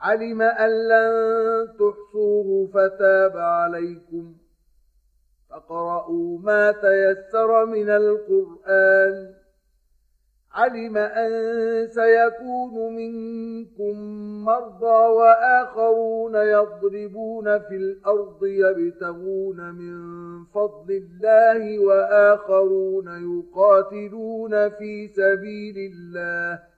علم أن لن تحصوه فتاب عليكم. فقرأوا ما تيسر من القرآن. علم أن سيكون منكم مرضى وآخرون يضربون في الأرض يبتغون من فضل الله وآخرون يقاتلون في سبيل الله.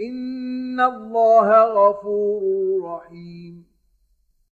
إن الله غفور رحيم